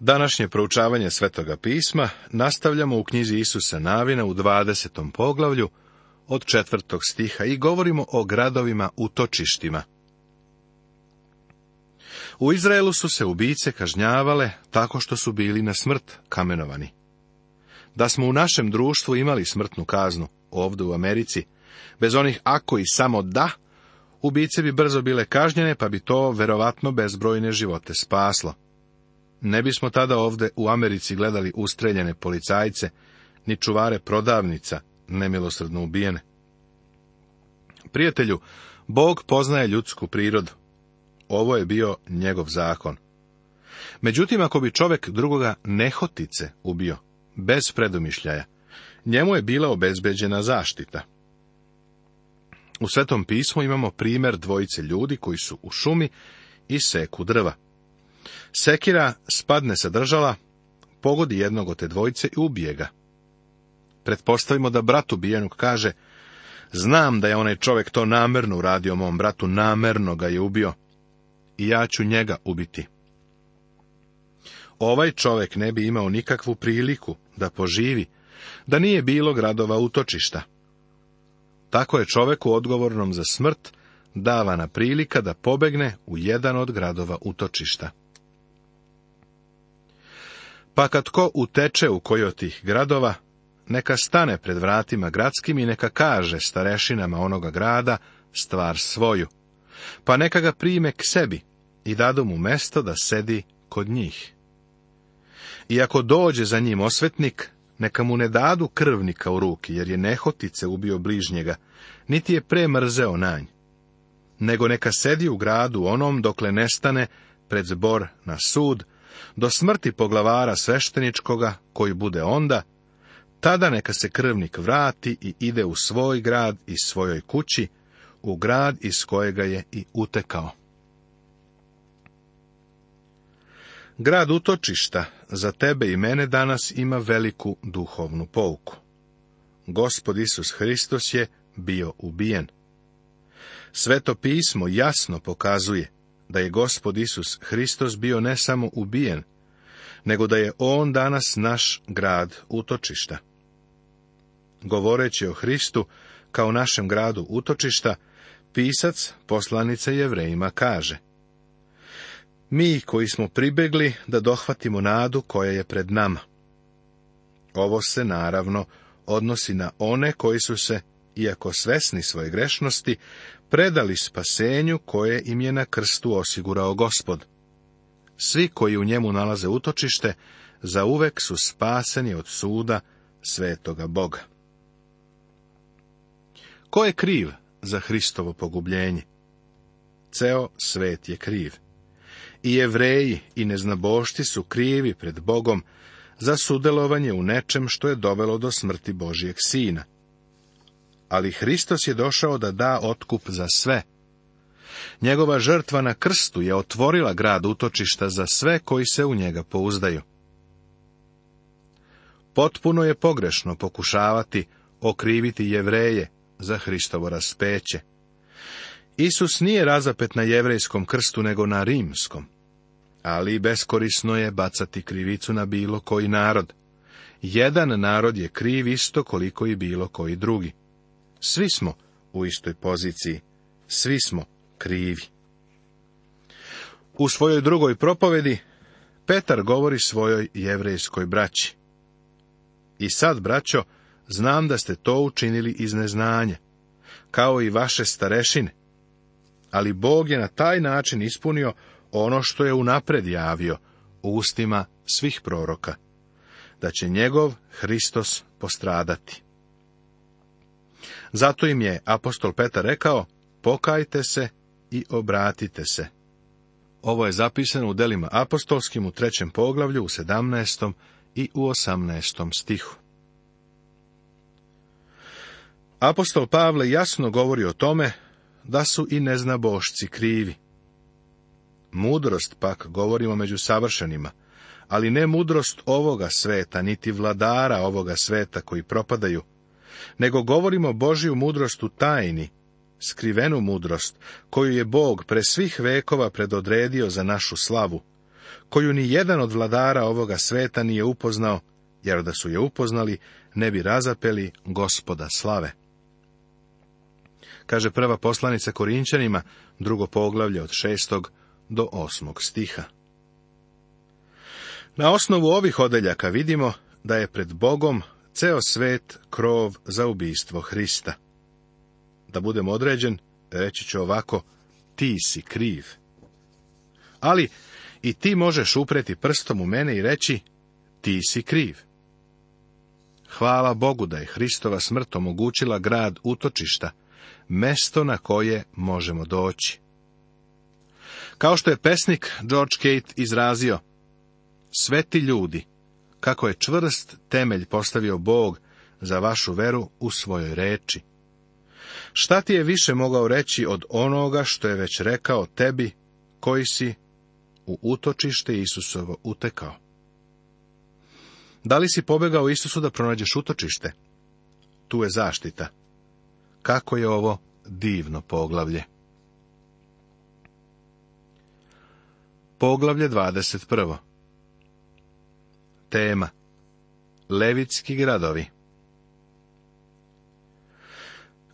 Današnje proučavanje Svetoga pisma nastavljamo u knjizi Isusa Navina u 20. poglavlju od četvrtog stiha i govorimo o gradovima utočištima. U Izraelu su se ubice kažnjavale tako što su bili na smrt kamenovani. Da smo u našem društvu imali smrtnu kaznu, ovdje u Americi, bez onih ako i samo da, ubice bi brzo bile kažnjene, pa bi to verovatno bezbrojne živote spaslo. Ne bismo tada ovde u Americi gledali ustreljene policajce, ni čuvare prodavnica, nemilosrdno ubijene. Prijatelju, Bog poznaje ljudsku prirodu. Ovo je bio njegov zakon. Međutim, ako bi čovek drugoga nehotice ubio, bez predomišljaja, njemu je bila obezbeđena zaštita. U Svetom pismu imamo primjer dvojice ljudi koji su u šumi i seku drva. Sekira spadne sa držala, pogodi jednog od te dvojice i ubije ga. Pretpostavimo da brat ubijenog kaže, znam da je onaj čovjek to namerno uradio mom bratu, namerno ga je ubio i ja ću njega ubiti. Ovaj čovjek ne bi imao nikakvu priliku da poživi, da nije bilo gradova utočišta. Tako je čovjeku odgovornom za smrt davana prilika da pobegne u jedan od gradova utočišta. Pa kad ko uteče u koji od tih gradova, neka stane pred vratima gradskim i neka kaže starešinama onoga grada stvar svoju, pa neka ga prime k sebi i dadu mu mesto da sedi kod njih. I ako dođe za njim osvetnik, neka mu ne dadu krvnika u ruki, jer je nehotice ubio bližnjega, niti je premrzeo nj. Nego neka sedi u gradu onom dokle nestane pred zbor na sud, do smrti poglavara svešteničkoga, koji bude onda, tada neka se krvnik vrati i ide u svoj grad i svojoj kući, u grad iz kojega je i utekao. Grad utočišta za tebe i mene danas ima veliku duhovnu pouku. Gospod Isus Hristos je bio ubijen. Sveto pismo jasno pokazuje da je Gospod Isus Hristos bio ne samo ubijen, nego da je On danas naš grad utočišta. Govoreći o Hristu kao našem gradu utočišta, pisac poslanice Jevrejima kaže Mi koji smo pribegli da dohvatimo nadu koja je pred nama. Ovo se naravno odnosi na one koji su se iako svesni svoje grešnosti, predali spasenju koje im je na krstu osigurao gospod. Svi koji u njemu nalaze utočište, uvek su spaseni od suda svetoga Boga. Ko je kriv za Hristovo pogubljenje? Ceo svet je kriv. I jevreji i neznabošti su krivi pred Bogom za sudelovanje u nečem što je dovelo do smrti Božijeg sina – ali Hristos je došao da da otkup za sve. Njegova žrtva na krstu je otvorila grad utočišta za sve koji se u njega pouzdaju. Potpuno je pogrešno pokušavati okriviti jevreje za Hristovo raspeće. Isus nije razapet na jevrejskom krstu nego na rimskom, ali beskorisno je bacati krivicu na bilo koji narod. Jedan narod je kriv isto koliko i bilo koji drugi. Svi smo u istoj poziciji, svi smo krivi. U svojoj drugoj propovedi Petar govori svojoj jevrejskoj braći. I sad, braćo, znam da ste to učinili iz neznanja, kao i vaše starešine. Ali Bog je na taj način ispunio ono što je unapred javio u ustima svih proroka, da će njegov Hristos postradati. Zato im je apostol Petar rekao, pokajte se i obratite se. Ovo je zapisano u delima apostolskim u trećem poglavlju u 17. i u 18. stihu. Apostol Pavle jasno govori o tome da su i neznabošci krivi. Mudrost pak govorimo među savršenima, ali ne mudrost ovoga sveta, niti vladara ovoga sveta koji propadaju, nego govorimo Božju mudrost u tajni, skrivenu mudrost, koju je Bog pre svih vekova predodredio za našu slavu, koju ni jedan od vladara ovoga sveta nije upoznao, jer da su je upoznali, ne bi razapeli gospoda slave. Kaže prva poslanica Korinčanima, drugo poglavlje od šestog do osmog stiha. Na osnovu ovih odeljaka vidimo da je pred Bogom ceo svet krov za ubijstvo Hrista. Da budem određen, reći ću ovako, ti si kriv. Ali i ti možeš upreti prstom u mene i reći, ti si kriv. Hvala Bogu da je Hristova smrt omogućila grad utočišta, mesto na koje možemo doći. Kao što je pesnik George Kate izrazio, sveti ljudi kako je čvrst temelj postavio Bog za vašu veru u svojoj reči. Šta ti je više mogao reći od onoga što je već rekao tebi, koji si u utočište Isusovo utekao? Da li si pobegao Isusu da pronađeš utočište? Tu je zaštita. Kako je ovo divno poglavlje? Poglavlje 21. Tema Levitski gradovi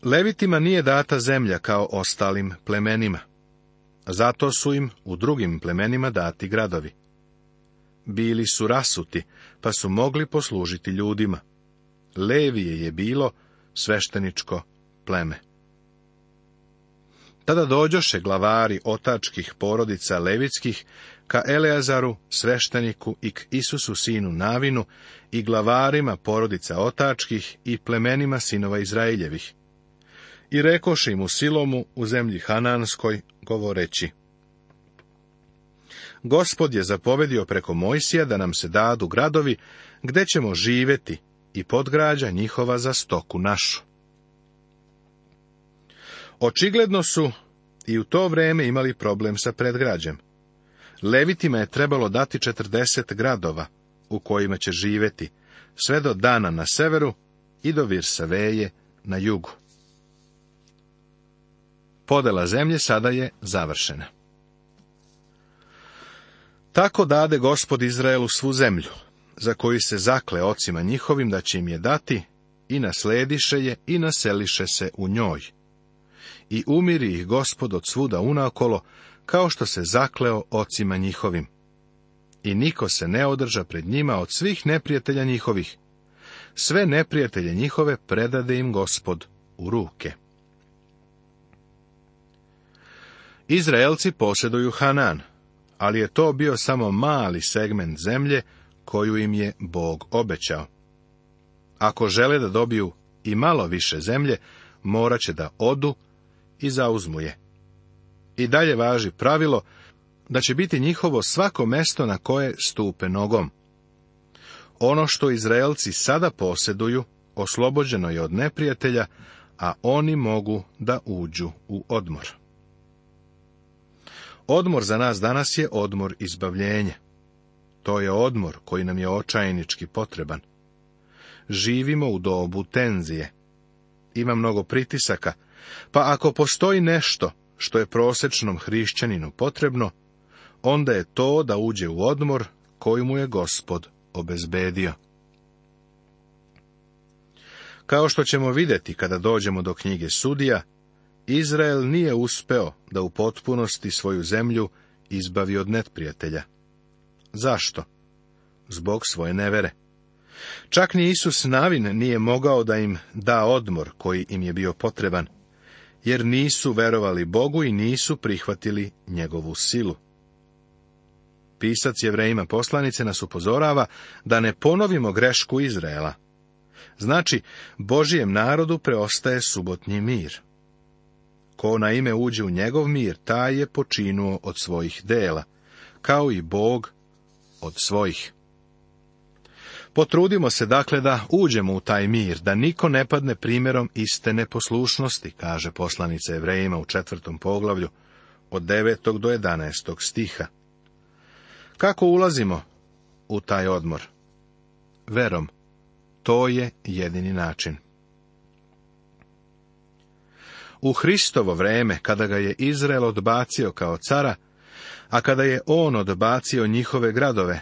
Levitima nije data zemlja kao ostalim plemenima. Zato su im u drugim plemenima dati gradovi. Bili su rasuti, pa su mogli poslužiti ljudima. Levije je bilo svešteničko pleme. Tada dođoše glavari otačkih porodica levitskih ka Eleazaru, svešteniku i k Isusu sinu Navinu i glavarima porodica otačkih i plemenima sinova Izraeljevih. I im u silomu u zemlji Hananskoj, govoreći. Gospod je zapovedio preko Mojsija da nam se dadu gradovi, gde ćemo živeti i podgrađa njihova za stoku našu. Očigledno su i u to vreme imali problem sa predgrađem. Levitima je trebalo dati 40 gradova u kojima će živeti, sve do dana na severu i do Virsaveje na jugu. Podela zemlje sada je završena. Tako dade gospod Izraelu svu zemlju, za koju se zakle ocima njihovim da će im je dati, i naslediše je i naseliše se u njoj i umiri ih gospod od svuda unakolo, kao što se zakleo ocima njihovim. I niko se ne održa pred njima od svih neprijatelja njihovih. Sve neprijatelje njihove predade im gospod u ruke. Izraelci posjeduju Hanan, ali je to bio samo mali segment zemlje koju im je Bog obećao. Ako žele da dobiju i malo više zemlje, morat će da odu i zauzmu je. I dalje važi pravilo da će biti njihovo svako mesto na koje stupe nogom. Ono što Izraelci sada posjeduju, oslobođeno je od neprijatelja, a oni mogu da uđu u odmor. Odmor za nas danas je odmor izbavljenje. To je odmor koji nam je očajnički potreban. Živimo u dobu tenzije. Ima mnogo pritisaka, pa ako postoji nešto što je prosečnom hrišćaninu potrebno, onda je to da uđe u odmor koji mu je gospod obezbedio. Kao što ćemo vidjeti kada dođemo do knjige Sudija, Izrael nije uspeo da u potpunosti svoju zemlju izbavi od neprijatelja. Zašto? Zbog svoje nevere. Čak ni Isus Navin nije mogao da im da odmor koji im je bio potreban, jer nisu verovali Bogu i nisu prihvatili njegovu silu. Pisac Jevrejima poslanice nas upozorava da ne ponovimo grešku Izraela. Znači, Božijem narodu preostaje subotnji mir. Ko na ime uđe u njegov mir, taj je počinuo od svojih dela, kao i Bog od svojih. Potrudimo se dakle da uđemo u taj mir, da niko ne padne primjerom iste neposlušnosti, kaže poslanica Evrejima u četvrtom poglavlju, od 9. do 11. stiha. Kako ulazimo u taj odmor? Verom, to je jedini način. U Hristovo vreme, kada ga je Izrael odbacio kao cara, a kada je on odbacio njihove gradove,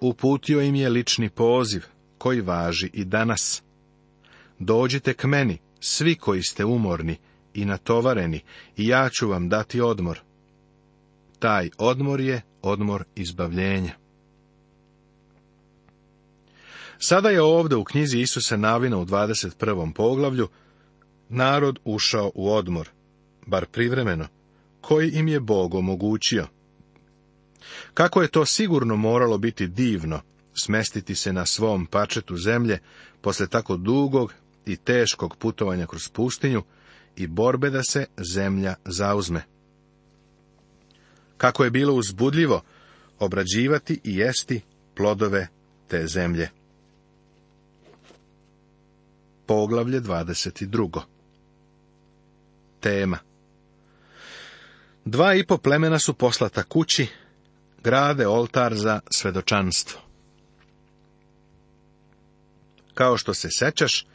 uputio im je lični poziv koji važi i danas. Dođite k meni, svi koji ste umorni i natovareni, i ja ću vam dati odmor. Taj odmor je odmor izbavljenja. Sada je ovdje u knjizi Isusa Navina u 21. poglavlju narod ušao u odmor, bar privremeno, koji im je Bog omogućio. Kako je to sigurno moralo biti divno, smestiti se na svom pačetu zemlje posle tako dugog i teškog putovanja kroz pustinju i borbe da se zemlja zauzme. Kako je bilo uzbudljivo obrađivati i jesti plodove te zemlje. Poglavlje 22. Tema Dva i po plemena su poslata kući grade oltar za svedočanstvo. Kao što se sećaš,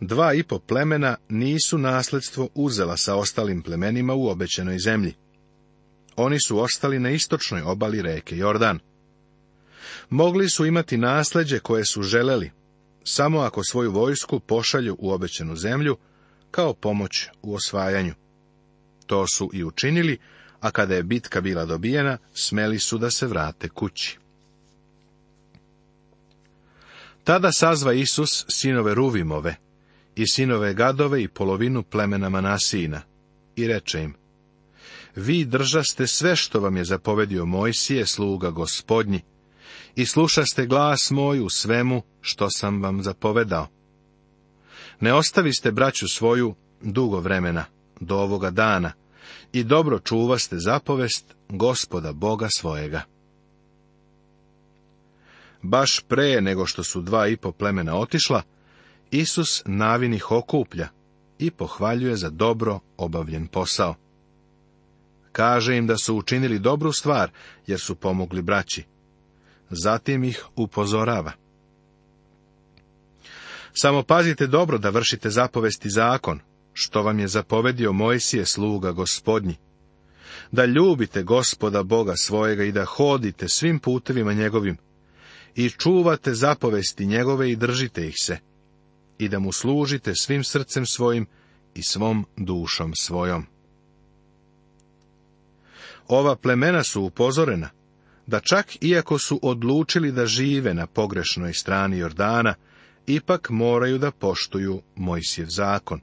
dva i po plemena nisu nasledstvo uzela sa ostalim plemenima u obećenoj zemlji. Oni su ostali na istočnoj obali reke Jordan. Mogli su imati nasledđe koje su želeli, samo ako svoju vojsku pošalju u obećenu zemlju kao pomoć u osvajanju. To su i učinili a kada je bitka bila dobijena, smeli su da se vrate kući. Tada sazva Isus sinove Ruvimove i sinove Gadove i polovinu plemena Manasina i reče im, Vi držaste sve što vam je zapovedio Mojsije, sluga gospodnji, i slušaste glas moj u svemu što sam vam zapovedao. Ne ostaviste braću svoju dugo vremena, do ovoga dana, i dobro čuvaste zapovest gospoda Boga svojega. Baš prije nego što su dva i po plemena otišla, Isus navinih okuplja i pohvaljuje za dobro obavljen posao. Kaže im da su učinili dobru stvar, jer su pomogli braći. Zatim ih upozorava. Samo pazite dobro da vršite zapovesti zakon, što vam je zapovedio Mojsije sluga gospodnji. Da ljubite gospoda Boga svojega i da hodite svim putevima njegovim i čuvate zapovesti njegove i držite ih se i da mu služite svim srcem svojim i svom dušom svojom. Ova plemena su upozorena da čak iako su odlučili da žive na pogrešnoj strani Jordana, ipak moraju da poštuju Mojsijev zakon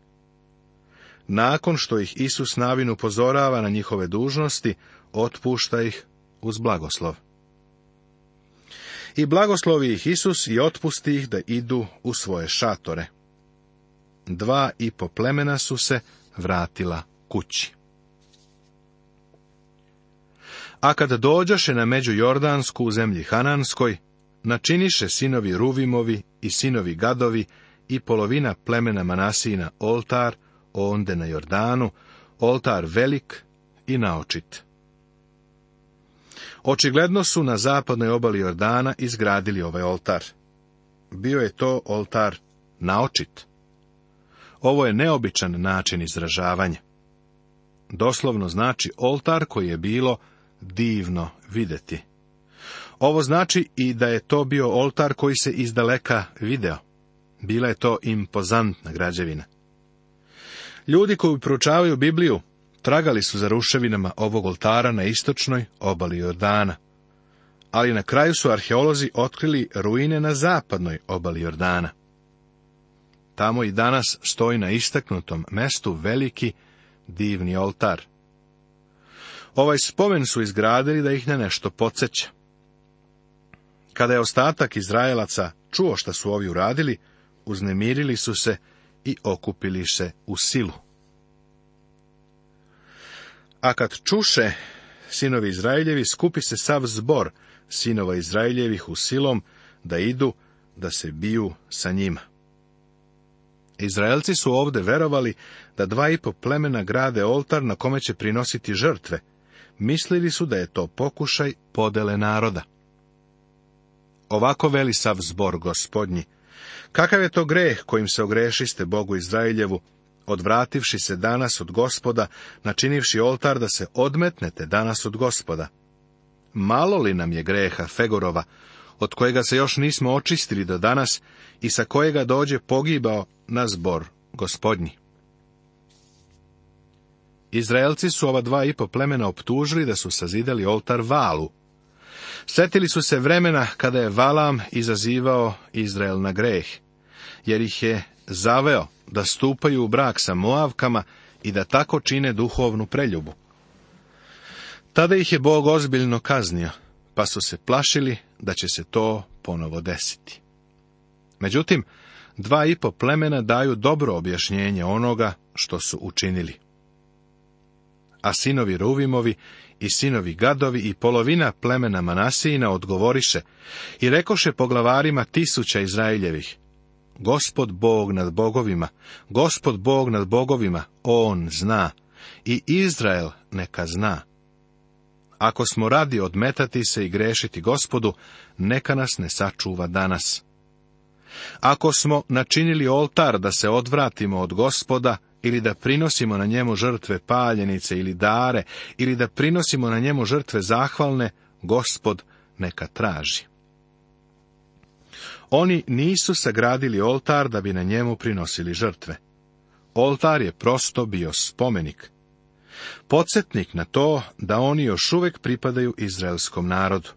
nakon što ih Isus navin upozorava na njihove dužnosti, otpušta ih uz blagoslov. I blagoslovi ih Isus i otpusti ih da idu u svoje šatore. Dva i po plemena su se vratila kući. A kad dođoše na među Jordansku u zemlji Hananskoj, načiniše sinovi Ruvimovi i sinovi Gadovi i polovina plemena Manasina oltar onde na Jordanu, oltar velik i naočit. Očigledno su na zapadnoj obali Jordana izgradili ovaj oltar. Bio je to oltar naočit. Ovo je neobičan način izražavanja. Doslovno znači oltar koji je bilo divno videti. Ovo znači i da je to bio oltar koji se izdaleka video. Bila je to impozantna građevina. Ljudi koji proučavaju Bibliju tragali su za ruševinama ovog oltara na istočnoj obali Jordana. Ali na kraju su arheolozi otkrili ruine na zapadnoj obali Jordana. Tamo i danas stoji na istaknutom mestu veliki divni oltar. Ovaj spomen su izgradili da ih ne nešto podsjeća. Kada je ostatak Izraelaca čuo šta su ovi uradili, uznemirili su se i okupili se u silu. A kad čuše sinovi Izraeljevi, skupi se sav zbor sinova Izraeljevih u silom, da idu, da se biju sa njima. Izraelci su ovdje verovali da dva i po plemena grade oltar na kome će prinositi žrtve. Mislili su da je to pokušaj podele naroda. Ovako veli sav zbor gospodnji, Kakav je to greh kojim se ogrešiste Bogu Izraeljevu, odvrativši se danas od gospoda, načinivši oltar da se odmetnete danas od gospoda? Malo li nam je greha Fegorova, od kojega se još nismo očistili do danas i sa kojega dođe pogibao na zbor gospodnji? Izraelci su ova dva i po plemena optužili da su sazidali oltar Valu, Sjetili su se vremena kada je Valam izazivao Izrael na greh, jer ih je zaveo da stupaju u brak sa Moavkama i da tako čine duhovnu preljubu. Tada ih je Bog ozbiljno kaznio, pa su se plašili da će se to ponovo desiti. Međutim, dva i po plemena daju dobro objašnjenje onoga što su učinili a sinovi Ruvimovi i sinovi Gadovi i polovina plemena Manasijina odgovoriše i rekoše poglavarima tisuća Izraeljevih, Gospod Bog nad bogovima, Gospod Bog nad bogovima, On zna, i Izrael neka zna. Ako smo radi odmetati se i grešiti gospodu, neka nas ne sačuva danas. Ako smo načinili oltar da se odvratimo od gospoda ili da prinosimo na njemu žrtve paljenice ili dare, ili da prinosimo na njemu žrtve zahvalne, gospod neka traži. Oni nisu sagradili oltar da bi na njemu prinosili žrtve. Oltar je prosto bio spomenik. Podsjetnik na to da oni još uvek pripadaju izraelskom narodu.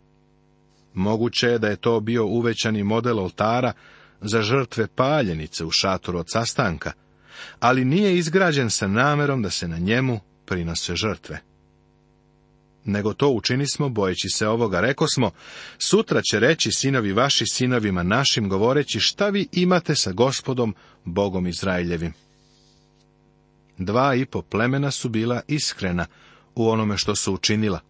Moguće je da je to bio uvećani model oltara za žrtve paljenice u šatoru od sastanka – ali nije izgrađen sa namerom da se na njemu prinose žrtve. Nego to učinismo, bojeći se ovoga, Reko smo, sutra će reći sinovi vaši sinovima našim, govoreći šta vi imate sa gospodom, Bogom Izraeljevim. Dva i po plemena su bila iskrena u onome što su učinila,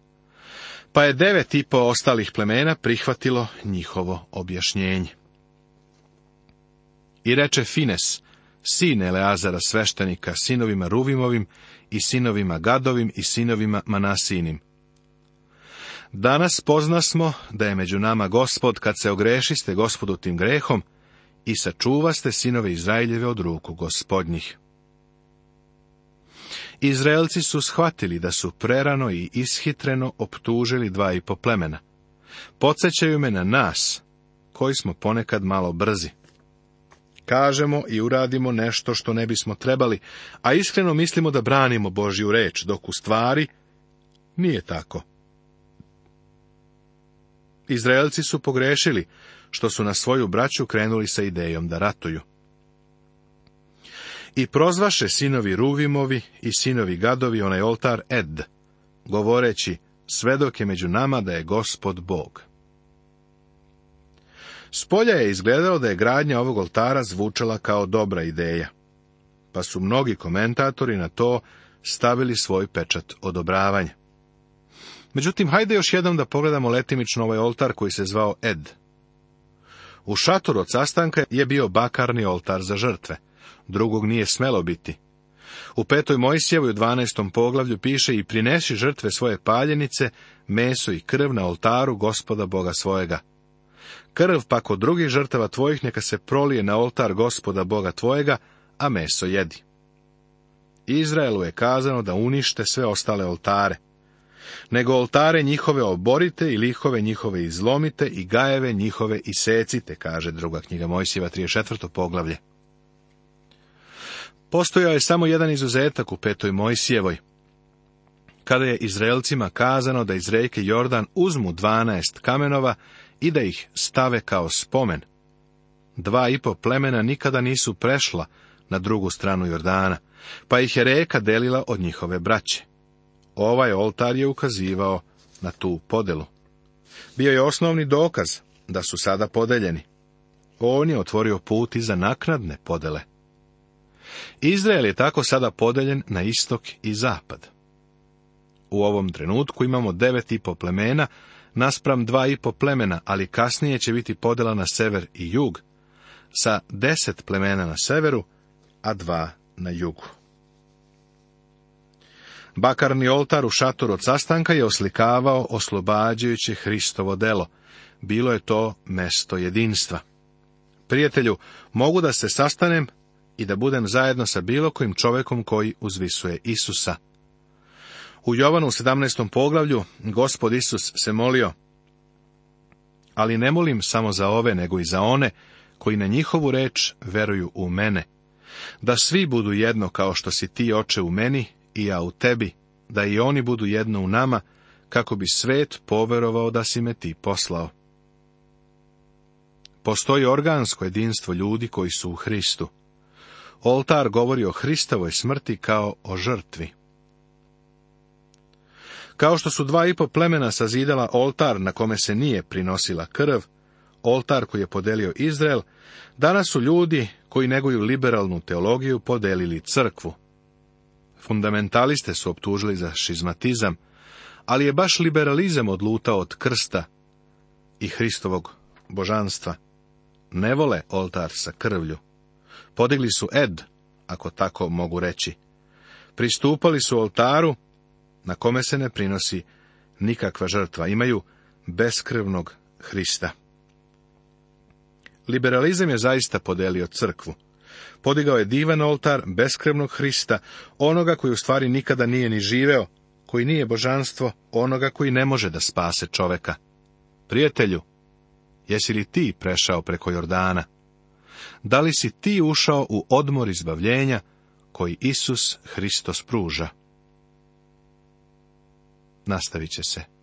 pa je devet i po ostalih plemena prihvatilo njihovo objašnjenje. I reče Fines, sin Eleazara sveštenika, sinovima Ruvimovim i sinovima Gadovim i sinovima Manasinim. Danas poznasmo smo da je među nama gospod, kad se ogrešiste gospodu tim grehom, i sačuvaste sinove Izraeljeve od ruku gospodnjih. Izraelci su shvatili da su prerano i ishitreno optužili dva i po plemena. Podsećaju me na nas, koji smo ponekad malo brzi kažemo i uradimo nešto što ne bismo trebali, a iskreno mislimo da branimo Božju reč, dok u stvari nije tako. Izraelci su pogrešili što su na svoju braću krenuli sa idejom da ratuju. I prozvaše sinovi Ruvimovi i sinovi Gadovi onaj oltar Ed, govoreći, sve je među nama da je gospod Bog. Spolja je izgledalo da je gradnja ovog oltara zvučala kao dobra ideja. Pa su mnogi komentatori na to stavili svoj pečat odobravanja. Međutim, hajde još jednom da pogledamo letimično ovaj oltar koji se zvao Ed. U šatoru od sastanka je bio bakarni oltar za žrtve. Drugog nije smelo biti. U petoj Mojsijevoj u 12. poglavlju piše i prinesi žrtve svoje paljenice, meso i krv na oltaru gospoda Boga svojega. Krv pak od drugih žrtava tvojih neka se prolije na oltar gospoda Boga tvojega, a meso jedi. Izraelu je kazano da unište sve ostale oltare. Nego oltare njihove oborite i lihove njihove izlomite i gajeve njihove isecite, kaže druga knjiga Mojsijeva 34. poglavlje. Postojao je samo jedan izuzetak u petoj Mojsijevoj, kada je Izraelcima kazano da iz reke Jordan uzmu dvanaest kamenova i da ih stave kao spomen. Dva i po plemena nikada nisu prešla na drugu stranu Jordana, pa ih je reka delila od njihove braće. Ovaj oltar je ukazivao na tu podelu. Bio je osnovni dokaz da su sada podeljeni. On je otvorio put i za naknadne podele. Izrael je tako sada podeljen na istok i zapad. U ovom trenutku imamo devet i po plemena, naspram dva i po plemena, ali kasnije će biti podjela na sever i jug, sa deset plemena na severu, a dva na jugu. Bakarni oltar u šatoru od sastanka je oslikavao oslobađajući Hristovo delo. Bilo je to mesto jedinstva. Prijatelju, mogu da se sastanem i da budem zajedno sa bilo kojim čovjekom koji uzvisuje Isusa. U Jovanu u 17. poglavlju gospod Isus se molio, ali ne molim samo za ove, nego i za one koji na njihovu reč veruju u mene. Da svi budu jedno kao što si ti, oče, u meni i ja u tebi, da i oni budu jedno u nama, kako bi svet poverovao da si me ti poslao. Postoji organsko jedinstvo ljudi koji su u Hristu. Oltar govori o Hristovoj smrti kao o žrtvi. Kao što su dva i po plemena sazidala oltar na kome se nije prinosila krv, oltar koji je podelio Izrael, danas su ljudi koji neguju liberalnu teologiju podelili crkvu. Fundamentaliste su optužili za šizmatizam, ali je baš liberalizam odlutao od krsta i Hristovog božanstva. Ne vole oltar sa krvlju. Podigli su ed, ako tako mogu reći. Pristupali su oltaru na kome se ne prinosi nikakva žrtva, imaju beskrvnog Hrista. Liberalizam je zaista podelio crkvu. Podigao je divan oltar beskrvnog Hrista, onoga koji u stvari nikada nije ni živeo, koji nije božanstvo, onoga koji ne može da spase čoveka. Prijatelju, jesi li ti prešao preko Jordana? Da li si ti ušao u odmor izbavljenja koji Isus Hristos pruža? nastavit će se.